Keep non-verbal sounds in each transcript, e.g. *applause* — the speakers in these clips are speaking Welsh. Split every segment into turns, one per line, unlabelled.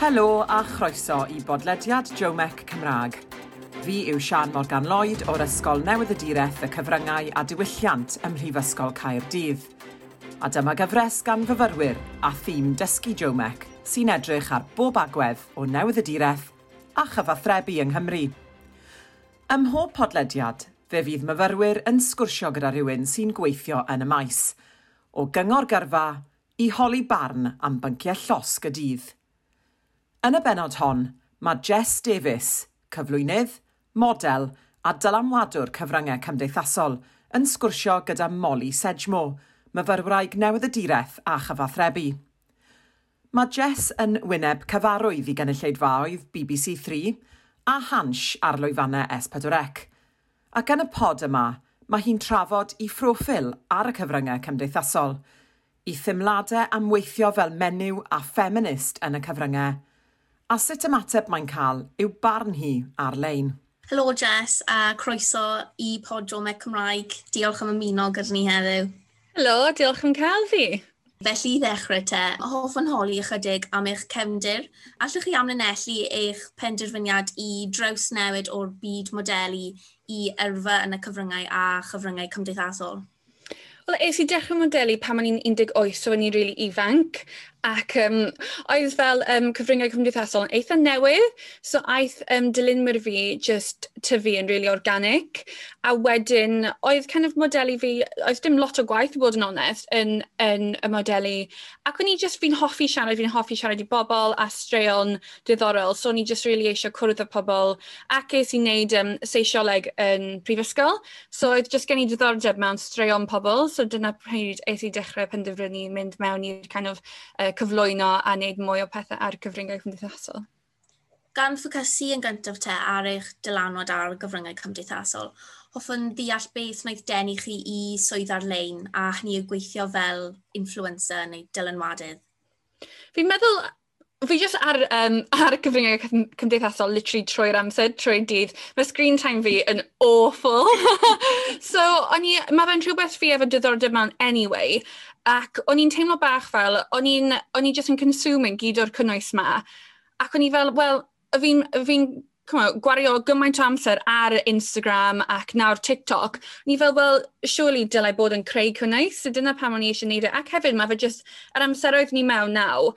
Helo a chroeso i bodlediad Jomec Cymraeg. Fi yw Sian Morgan Lloyd o'r Ysgol Newydd y Direth y Cyfryngau a Diwylliant ym Mhrifysgol Caerdydd. A dyma gyfres gan fyfyrwyr a thîm dysgu Jomec sy'n edrych ar bob agwedd o newydd y direth a chyfathrebu yng Nghymru. Ym mhob podlediad, fe fydd myfyrwyr yn sgwrsio gyda rhywun sy'n gweithio yn y maes, o gyngor gyrfa i holi barn am bynciau llosg y dydd. Yn y benod hon, mae Jess Davis, cyflwynydd, model a dylanwadwr cyfryngau cymdeithasol yn sgwrsio gyda Molly Sedgmo, myfyrwraig newydd y direth a chyfathrebu. Mae Jess yn wyneb cyfarwydd i gynulleidfaoedd BBC 3 a hans ar lwyfannau S4C. Ac yn y pod yma, mae hi'n trafod i phroffil ar y cyfryngau cymdeithasol, i thymladau am weithio fel menyw a ffeminist yn y cyfryngau, a sut ymateb mae'n cael yw barn hi ar-lein.
Helo Jess, a croeso i podiwmau Cymraeg. Diolch am ymuno gyda ni heddiw.
Helo, diolch am cael fi.
Felly i ddechrau te, hoff yn holi ychydig am eich cefndir. Allwch chi amlinellu eich penderfyniad i draws newid o'r byd modelu i yrfa yn y cyfryngau a chyfryngau cymdeithasol?
Wel, es i dechrau modelu pan o'n i'n 18, so o'n i'n rili really ifanc, Ac um, oedd fel um, cyfryngau cymdeithasol yn eitha newydd, so aeth um, dilynwyr fi just tyfu yn really organic. A wedyn, oedd kind of modelu fi, oedd dim lot o gwaith, i bod yn onest, yn, yn y modelu. Ac o'n i just fi'n hoffi siarad, fi'n hoffi siarad i bobl a straeon diddorol, so o'n i just really eisiau cwrdd â pobl. Ac eis i wneud um, seisioleg yn prifysgol, so oedd just gen i diddordeb mewn straeon pobl, so dyna pryd eis i dechrau penderfynu mynd mewn i'r kind of uh, cyflwyno a wneud mwy o pethau ar gyfryngau cymdeithasol?
Gan ffocysu yn gyntaf te ar eich dylanwad ar gyfryngau cymdeithasol, hoffwn ddeall beth wnaeth denu chi i swydd ar-lein a hynny yw gweithio fel influencer neu dylanwadydd.
Fi'n meddwl fi jyst ar, um, ar y cyfryngau cymdeithasol literally trwy'r amser, trwy'r dydd, mae screen time fi yn awful. *laughs* so, i, mae fe'n rhywbeth fi efo diddordeb mewn anyway, Ac o'n i'n teimlo bach fel, o'n i'n just yn consuming gyd o'r cynnwys ma. Ac o'n i fel, wel, fi'n fi gwario gymaint o amser ar Instagram ac nawr TikTok, ni fel, wel, surely dylai bod yn creu cynnwys, so dyna pam o'n i eisiau gwneud e. Ac hefyd, mae fe just, yr amseroedd ni mewn naw,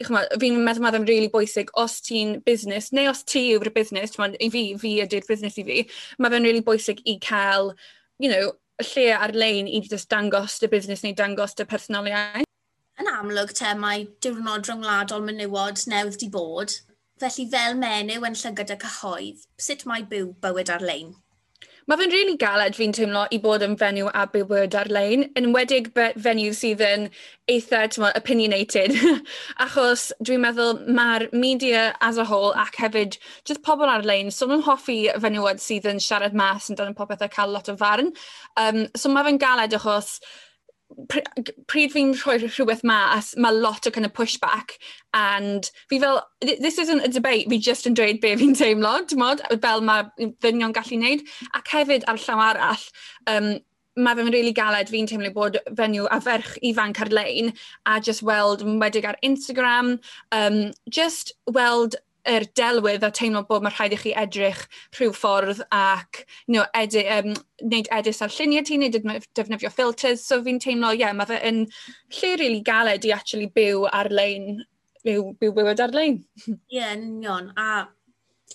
fi'n meddwl mae'n rili really bwysig os ti'n busnes, neu os ti yw'r busnes, i fi, fi ydy'r busnes i fi, mae fe'n really bwysig i cael, you know, y lle ar-lein i just dangos dy busnes neu dangos dy personoliaeth.
Yn amlwg te mae diwrnod rhyngwladol menywod newydd di bod, felly fel menyw yn llygad y cyhoedd, sut mae byw bywyd ar-lein?
Mae fe'n rili really galed fi'n teimlo i bod yn fenyw a bywyd ar-lein, yn wedig fenyw sydd yn eitha tyma, opinionated, *laughs* achos dwi'n meddwl mae'r media as a whole ac hefyd just pobl ar-lein, so nhw'n hoffi fenywod sydd yn siarad mas yn dan popeth a cael lot o farn. Um, so mae fe'n galed achos pryd fi'n rhoi rhywbeth mas, mae lot o kind of pushback, and fi fel, this isn't a debate, fi just yn dweud be fi'n teimlo, mod, fel mae ddynion gallu wneud, ac hefyd ar llaw arall, um, mae fe'n really galed fi'n teimlo bod fenyw a ferch ifanc ar-lein a just weld, wedig ar Instagram, um, just weld yr delwedd a teimlo bod mae rhaid i chi edrych rhyw ffordd ac you know, edi, um, neud edis ar lluniau ti, neu defnyddio filters. So fi'n teimlo, ie, yeah, mae fe yn lle rili really galed i actually byw ar-lein, byw, byw bywyd ar-lein. *laughs*
Ie, yeah, union. A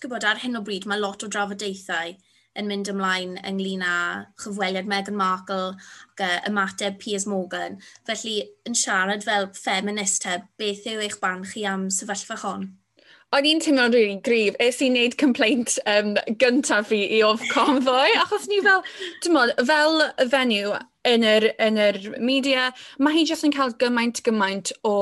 gwybod, ar hyn o bryd mae lot o drafodaethau yn mynd ymlaen ynglyn â chyfweliad Meghan Markle ac ymateb Piers Morgan. Felly, yn siarad fel feminist, beth yw eich barn chi am sefyllfa hon?
O'n i'n teimlo'n rili really grif. Es i wneud complaint um, gyntaf fi i Ofcom ddoe, achos ni fel, dim ond, fel fenyw yn yr, yn yr media, mae hi jyst yn cael gymaint, gymaint o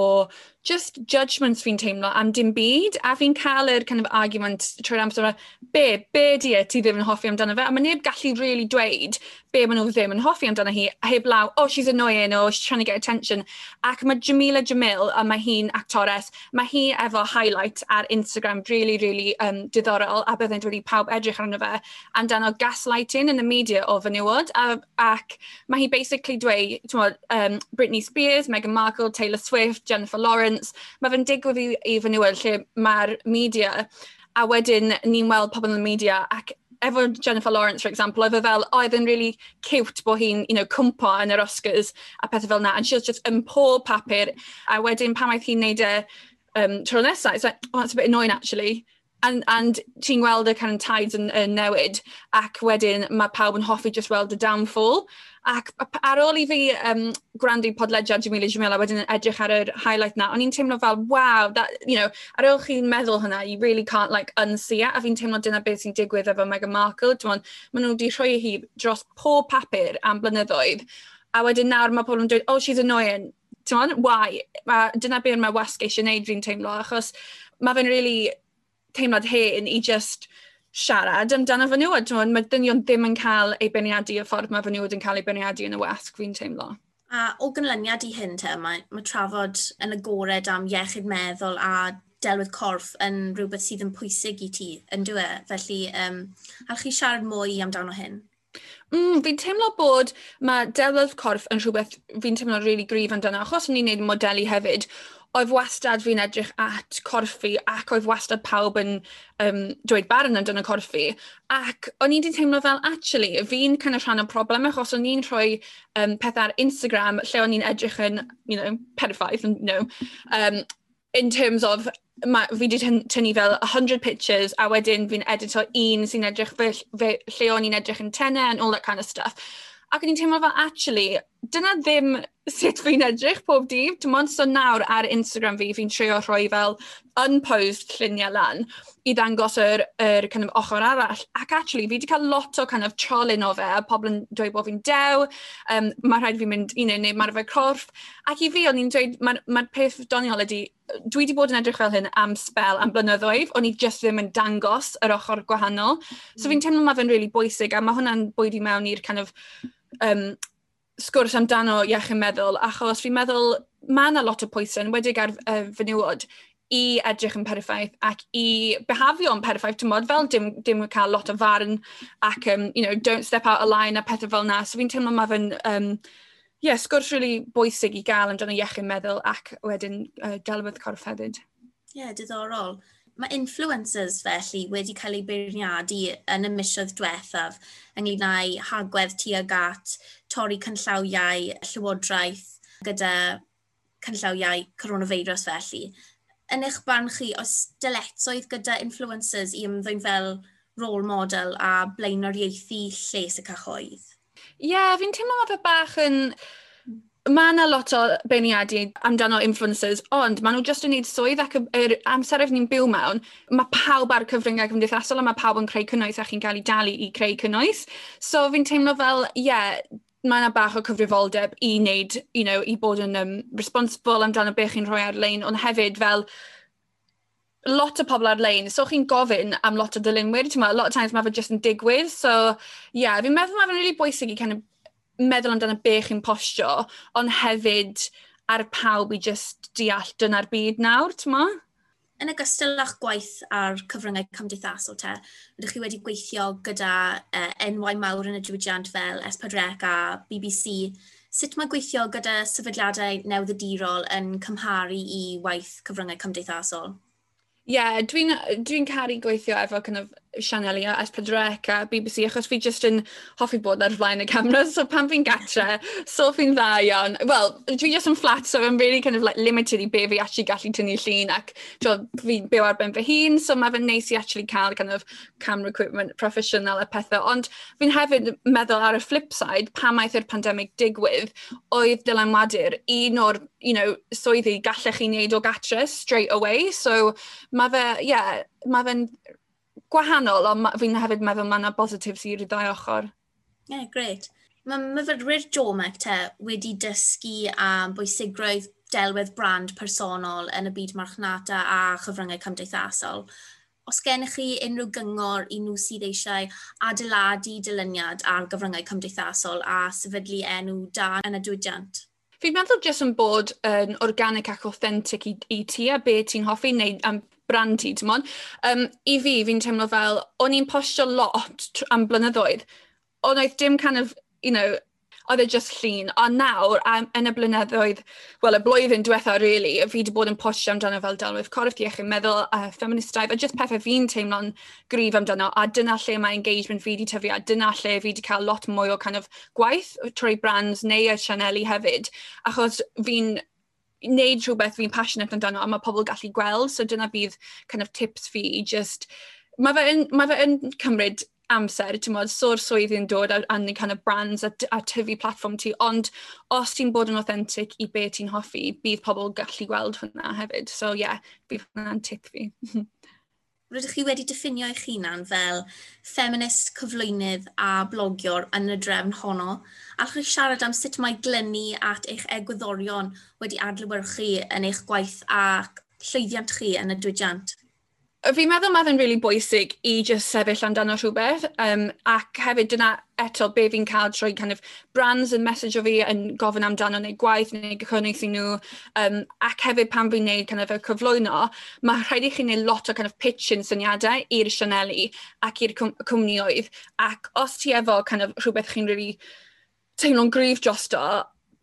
just judgments fi'n teimlo am dim byd, a fi'n cael yr kind of argument trwy'r amser, be, be di e ti ddim yn hoffi amdano fe, a mae neb gallu really dweud be maen nhw ddim yn hoffi amdano hi, a heb law, oh, she's annoying, oh, she's trying to get attention. Ac mae Jamila Jamil, a mae hi'n actores, mae hi efo highlight ar Instagram really, really um, diddorol, a byddai'n dweud i pawb edrych arno fe, amdano gaslighting in the media o fenywod, a, ac mae hi basically dweud, um, Britney Spears, Meghan Markle, Taylor Swift, Jennifer Lawrence, conference, mae fe'n digwydd i, i fenywod lle mae'r media, a wedyn ni'n weld pobl yn y media ac efo Jennifer Lawrence, for example, oedd e fel, oedd yn really cute bod hi'n, you know, cwmpo yn yr Oscars a pethau fel na, and she was just yn pob papur, a wedyn pan oedd hi'n neud e um, tro nesaf, it's like, oh, that's a bit annoying actually and, and ti'n gweld y kind of tides yn, yn newid, ac wedyn mae pawb yn hoffi just weld y downfall. Ac ar ôl i fi um, gwrandu podlediad Jamila Jamila wedyn yn edrych ar yr highlight na, o'n i'n teimlo fel, wow, that, you know, ar ôl chi'n meddwl hynna, you really can't like unsee it, a fi'n teimlo dyna beth sy'n digwydd efo Meghan Markle. Dwi'n maen nhw wedi rhoi hi dros pob papur am blynyddoedd, a wedyn nawr mae pobl yn dweud, oh, she's annoying, ti'n why? Ma, dyna beth mae wasg eisiau gwneud fi'n teimlo, achos mae fe'n really teimlad hen i just siarad amdano fy nhw. Mae dynion ddim yn cael ei beirniadu y ffordd mae fy nhw yn cael ei beirniadu yn y wasg, fi'n teimlo.
A o gynlyniad i hyn te, mae, mae trafod yn agored am iechyd meddwl a delwedd corff yn rhywbeth sydd yn pwysig i ti, yn dwi e. Felly, um, allwch chi siarad mwy amdano hyn?
Mm, fi'n teimlo bod mae delwedd corff yn rhywbeth fi'n teimlo'n really grif amdano, achos ni'n gwneud modelu hefyd oedd wastad fi'n edrych at corffi ac oedd wastad pawb yn um, dweud barn yn dyna corffi. Ac o'n i'n teimlo fel, actually, fi'n kind of rhan o problem achos o'n i'n rhoi um, pethau ar Instagram lle o'n i'n edrych yn, you know, perffaith, you know, um, in terms of ma, fi wedi tynnu fel 100 pictures a wedyn fi'n edito un sy'n edrych fe, fe, lle o'n i'n edrych yn tenau and all that kind of stuff. Ac o'n i'n teimlo fel, actually, dyna ddim sut fi'n edrych pob dydd. Dim ond so nawr ar Instagram fi, fi'n trio rhoi fel unposed lluniau lan i ddangos yr, yr kind of ochr arall. Ac actually, fi wedi cael lot o kind of trolyn o fe, a pobl yn dweud bod fi'n dew, um, mae rhaid fi'n mynd un neu mae'r fe corff. Ac i fi, o'n i'n dweud, mae'r ma, peth doniol ydy, dwi wedi bod yn edrych fel hyn am spel, am blynyddoedd, o'n i just ddim yn dangos yr ochr gwahanol. So fi'n teimlo mae fe'n really bwysig, a mae hwnna'n bwyd i mewn i'r kind of um, sgwrs amdano iechyd meddwl, achos fi'n meddwl mae yna lot o pwysau, yn wedig ar uh, fenywod, i edrych yn perffaith ac i behafio yn perffaith, ti'n modd, fel dim, dim cael lot o farn ac, um, you know, don't step out of line a pethau fel na. So fi'n teimlo mae fe'n, um, yeah, sgwrs really bwysig i gael amdano iechyd meddwl ac wedyn uh, delwedd corff hefyd.
Ie, yeah, diddorol mae influencers felly wedi cael eu beirniadu yn y misoedd diwethaf ynglyn â'i hagwedd tuag at torri cynllawiau llywodraeth gyda cynllawiau coronavirus felly. Yn eich barn chi, os dyletsoedd gyda influencers i ymddwyn fel rôl model a blaenoriaethu lles y cyhoedd?
Ie, yeah, fi'n teimlo mae fe bach yn Mae yna lot o beirniadu amdano influencers, ond maen nhw jyst yn gwneud swydd ac yr amser ni'n byw mewn, mae pawb ar cyfryngau cymdeithasol a mae pawb yn creu cynnwys a chi'n cael ei dalu i creu cynnwys. So fi'n teimlo fel, ie, yeah, mae yna bach o cyfrifoldeb i wneud, you know, i bod yn um, responsible amdano beth chi'n rhoi ar-lein, ond hefyd fel lot o pobl ar-lein, so chi'n gofyn am lot o dylunwyr, ti'n meddwl, lot o times mae fe jyst yn digwydd, so, ie, yeah, fi'n meddwl mae fe'n really bwysig i kind of meddwl amdano be chi'n postio, ond hefyd ar pawb i just deall dyna'r byd nawr, ti'n ma?
Yn ogystal â'ch gwaith ar cyfryngau cymdeithasol te, ydych chi wedi gweithio gyda uh, enwau mawr yn y diwydiant fel S4C a BBC. Sut mae gweithio gyda sefydliadau newyddiadurol yn cymharu i waith cyfryngau cymdeithasol?
Ie, yeah, dwi'n dwi caru gweithio efo kind of Sianelia, S4C a BBC, achos fi jyst yn hoffi bod ar flaen y camera, *laughs* so pan fi'n gatre, so fi'n dda iawn. Wel, dwi jyst yn flat, so I'm really kind of like limited i be fi actually gallu tynnu llun, ac fi'n byw ar ben fy hun, so mae fe'n neis i actually cael kind of camera equipment professional a pethau, ond fi'n hefyd meddwl ar y flip side, pa maeth i'r pandemig digwydd, oedd dylanwadur un o'r you know, swyddi gallech chi wneud o gatre straight away, so mae fe, yeah, mae fe'n gwahanol, ond fi'n hefyd meddwl mae yna positives i'r ddau ochr.
Ie, yeah, greit. Mae myfyrwyr Jomec te wedi dysgu am bwysigrwydd delwedd brand personol yn y byd marchnata a chyfryngau cymdeithasol. Os gennych chi unrhyw gyngor i nhw sydd eisiau adeiladu dilyniad ar gyfryngau cymdeithasol a sefydlu enw da yn y diwydiant?
Fi'n meddwl jyst yn bod yn organic ac authentic i, i ti a be ti'n hoffi, neu am brandu, dim ond. Um, I fi, fi'n teimlo fel, o'n i'n postio lot am blynyddoedd. Ond oedd dim kind of, you know, oedd e just llun. A nawr, am, yn y blynyddoedd, wel, y blwyddyn diwetha, really, fi wedi bod yn postio amdano fel delwydd corff iechyd meddwl, a uh, feministaidd, a just pethau fi'n teimlo'n grif amdano, a dyna lle mae engagement fi wedi tyfu, a dyna lle fi wedi cael lot mwy o kind of gwaith trwy brands neu y Sianeli hefyd, achos fi'n wneud rhywbeth fi'n passionate amdano a mae pobl gallu gweld, so dyna bydd kind of tips fi i just... Mae fe, yn, mae fe yn cymryd amser, ti'n modd, so'r swydd yn dod a, a kind of brands a, a tyfu platform ti, ond os ti'n bod yn authentic i be ti'n hoffi, bydd pobl gallu gweld hwnna hefyd. So ie, yeah, bydd hwnna'n tip fi. *laughs*
rydych chi wedi diffinio eich hunan fel feminist cyflwynydd a blogiwr yn y drefn honno, allwch chi siarad am sut mae glynu at eich egwyddorion wedi adlewyrchu yn eich gwaith a llwyddiant chi yn y diwydiant?
fi'n meddwl ma'n yn really bwysig i just sefyll amdano rhywbeth um, ac hefyd dyna eto be fi'n cael trwy kind of brands yn message o fi yn gofyn amdano neu gwaith neu gychwynnig i nhw um, ac hefyd pan fi'n neud kind of y cyflwyno mae rhaid i chi wneud lot o kind of pitching syniadau i'r Sianeli ac i'r cwm cwmnioedd ac os ti efo kind of rhywbeth chi'n really teimlo'n gryf drosto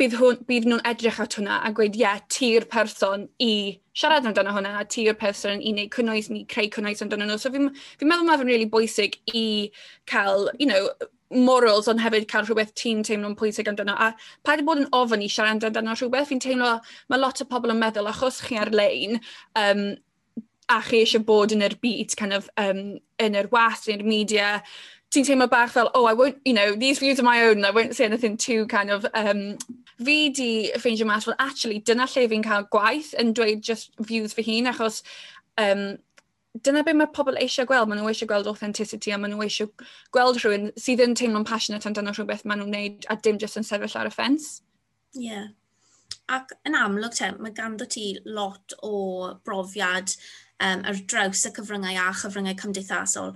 bydd, hwn, bydd nhw'n edrych at hwnna a gweud, ie, yeah, ti'r person i siarad amdano hwnna, a ti'r person i wneud cynnwys, ni creu cynnwys amdano nhw. So fi'n fi meddwl mae fe'n really bwysig i cael, you know, morals, ond hefyd cael rhywbeth ti'n teimlo'n pwysig amdano. A paid i bod yn ofyn i siarad amdano rhywbeth, fi'n teimlo, mae lot o pobl yn meddwl, achos chi ar-lein, um, a chi eisiau bod yn yr byd, kind of, um, yn yr was, yn yr media, ti'n teimlo bach fel, oh, I won't, you know, these views are my own, I won't say anything too kind of... Um, fi di ffeindio mas fel, actually, dyna lle fi'n cael gwaith yn dweud just views fy hun, achos um, dyna be mae pobl eisiau gweld. Maen nhw eisiau gweld authenticity a maen nhw eisiau gweld rhywun sydd yn teimlo'n passionate amdano rhywbeth maen nhw'n neud a dim just yn sefyll ar y ffens.
Ie. Yeah. Ac yn amlwg te, mae ganddo ti lot o brofiad um, ar draws y cyfryngau a chyfryngau cymdeithasol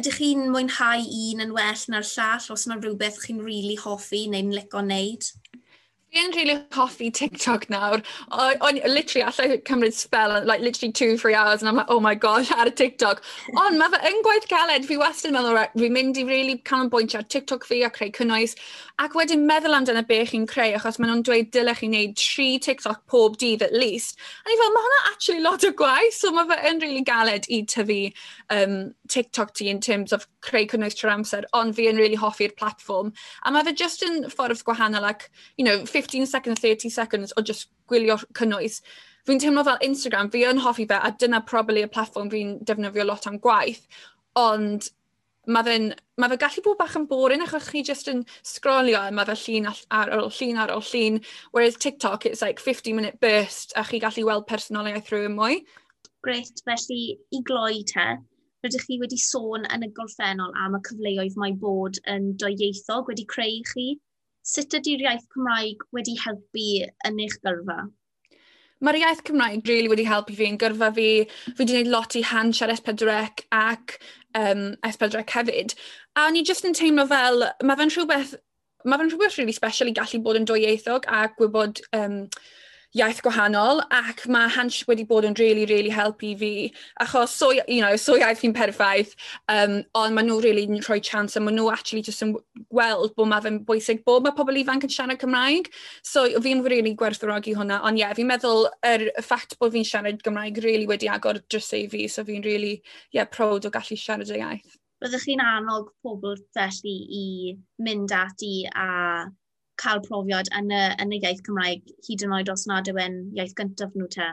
ydych chi'n mwynhau un yn well na'r llall? Os yna rhywbeth chi'n rili really hoffi neu'n lico wneud?
Fi'n really hoffi TikTok nawr. O'n literally allai cymryd spell, like literally two, three hours, and I'm like, oh my gosh, ar y TikTok. Ond mae fe yn gwaith galed, fi wastad yn meddwl, right, fi'n mynd i really canolbwyntio ar TikTok fi a creu cynnwys. Ac wedyn meddwl amdano be chi'n creu, achos maen nhw'n dweud dylech chi wneud tri TikTok pob dydd at least. A ni fel, mae hwnna actually lot o gwaith, so mae fe yn really galed i tyfu um, TikTok ti in terms of creu cynnwys trwy'r amser, ond fi yn really hoffi'r platform. A mae fe just yn ffordd gwahanol like, you know, 15 seconds, 30 seconds o just gwylio cynnwys. Fi'n teimlo fel Instagram, fi yn hoffi fe, a dyna probably y platform fi'n defnyddio lot am gwaith, ond mae fe'n ma fe gallu bod bach yn boring achos chi just yn scrollio a mae fe llun ar ôl llun ar ôl llun, whereas TikTok it's like 50 minute burst a chi gallu weld personoliaeth rhywun mwy.
Great, felly i gloi te, rydych chi wedi sôn yn y gorffennol am y cyfleoedd mae bod yn doieithog wedi creu chi sut ydy'r iaith Cymraeg wedi helpu yn eich gyrfa?
Mae'r iaith Cymraeg really wedi helpu fi yn gyrfa fi. Fi wedi gwneud lot i hand siar S4C ac um, S4C hefyd. A ni jyst yn teimlo fel, mae fe'n rhywbeth, mae fe'n rhywbeth really special i gallu bod yn dwyieithog a gwybod um, iaith gwahanol ac mae hans wedi bod yn really, really helpu fi. Achos so, you know, so iaith fi'n perffaith um, ond maen nhw really yn rhoi chance a maen nhw actually just yn gweld bod mae fe'n bwysig bod mae pobl ifanc yn siarad Cymraeg. So fi'n really gwerthorogi hwnna. Ond ie, yeah, fi'n meddwl yr er, ffact bod fi'n siarad Gymraeg really wedi agor drysau fi so fi'n really yeah, proud o gallu siarad y iaith.
Byddwch chi'n annog pobl felly i mynd ati a cael profiad yn y, yn y iaith Cymraeg, hyd yn oed os nad yw e'n iaith gyntaf nhw te.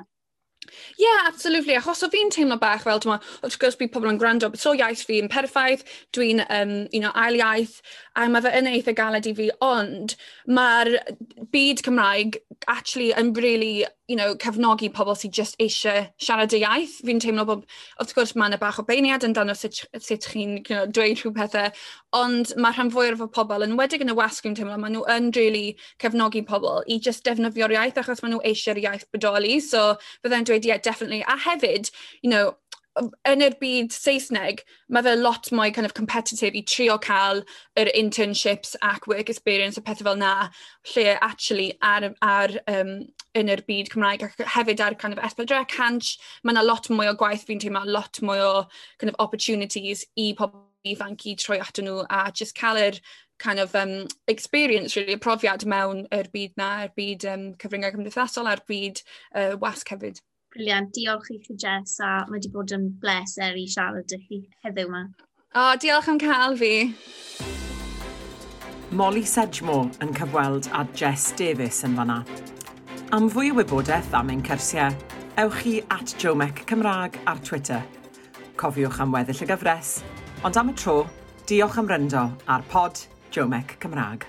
Ie, Yeah, absolutely. Achos o fi'n teimlo bach fel, dyma, wrth gwrs bydd pobl yn gwrando, beth o iaith fi'n perffaith, dwi'n um, you know, ail iaith, a mae fe yn eitha galed i fi, ond mae'r byd Cymraeg actually yn really, you know, cefnogi pobl sydd just eisiau siarad y iaith. Fi'n teimlo bod, wrth gwrs, mae'n y bach o beiniad yn dan o sut, sut chi'n you know, dweud rhyw pethau, ond mae rhan fwyaf o pobl, yn wedig yn y wasg, fi'n teimlo, maen nhw yn really cefnogi pobl i just defnyddio'r iaith, achos maen nhw eisiau'r iaith bodoli, so byddai'n dweud dweud, yeah, definitely. A hefyd, you know, yn yr byd Saesneg, mae fe lot mwy kind of competitive i trio cael yr internships ac work experience a pethau fel na, lle actually ar, ar, um, yn yr byd Cymraeg ac hefyd ar kind of esbydre canch, mae yna lot mwy o gwaith fi'n teimlo, lot mwy o kind of opportunities i pobl ifanc i troi atyn nhw a just cael yr kind of um, experience, really, y profiad mewn yr byd na, yr byd um, cyfryngau cymdeithasol a'r byd uh, wasg hefyd.
Briliant, diolch i chi Jess a mae wedi bod yn bleser i siarad â chi heddiw yma.
O, diolch am cael fi.
Molly Sedgmore yn cyfweld a Jess Davis yn fanna. Am fwy o wybodaeth am ein cyrsiau, ewch chi at Jomec Cymraeg ar Twitter. Cofiwch am weddill y gyfres, ond am y tro, diolch am ryndo ar pod Jomec Cymraeg.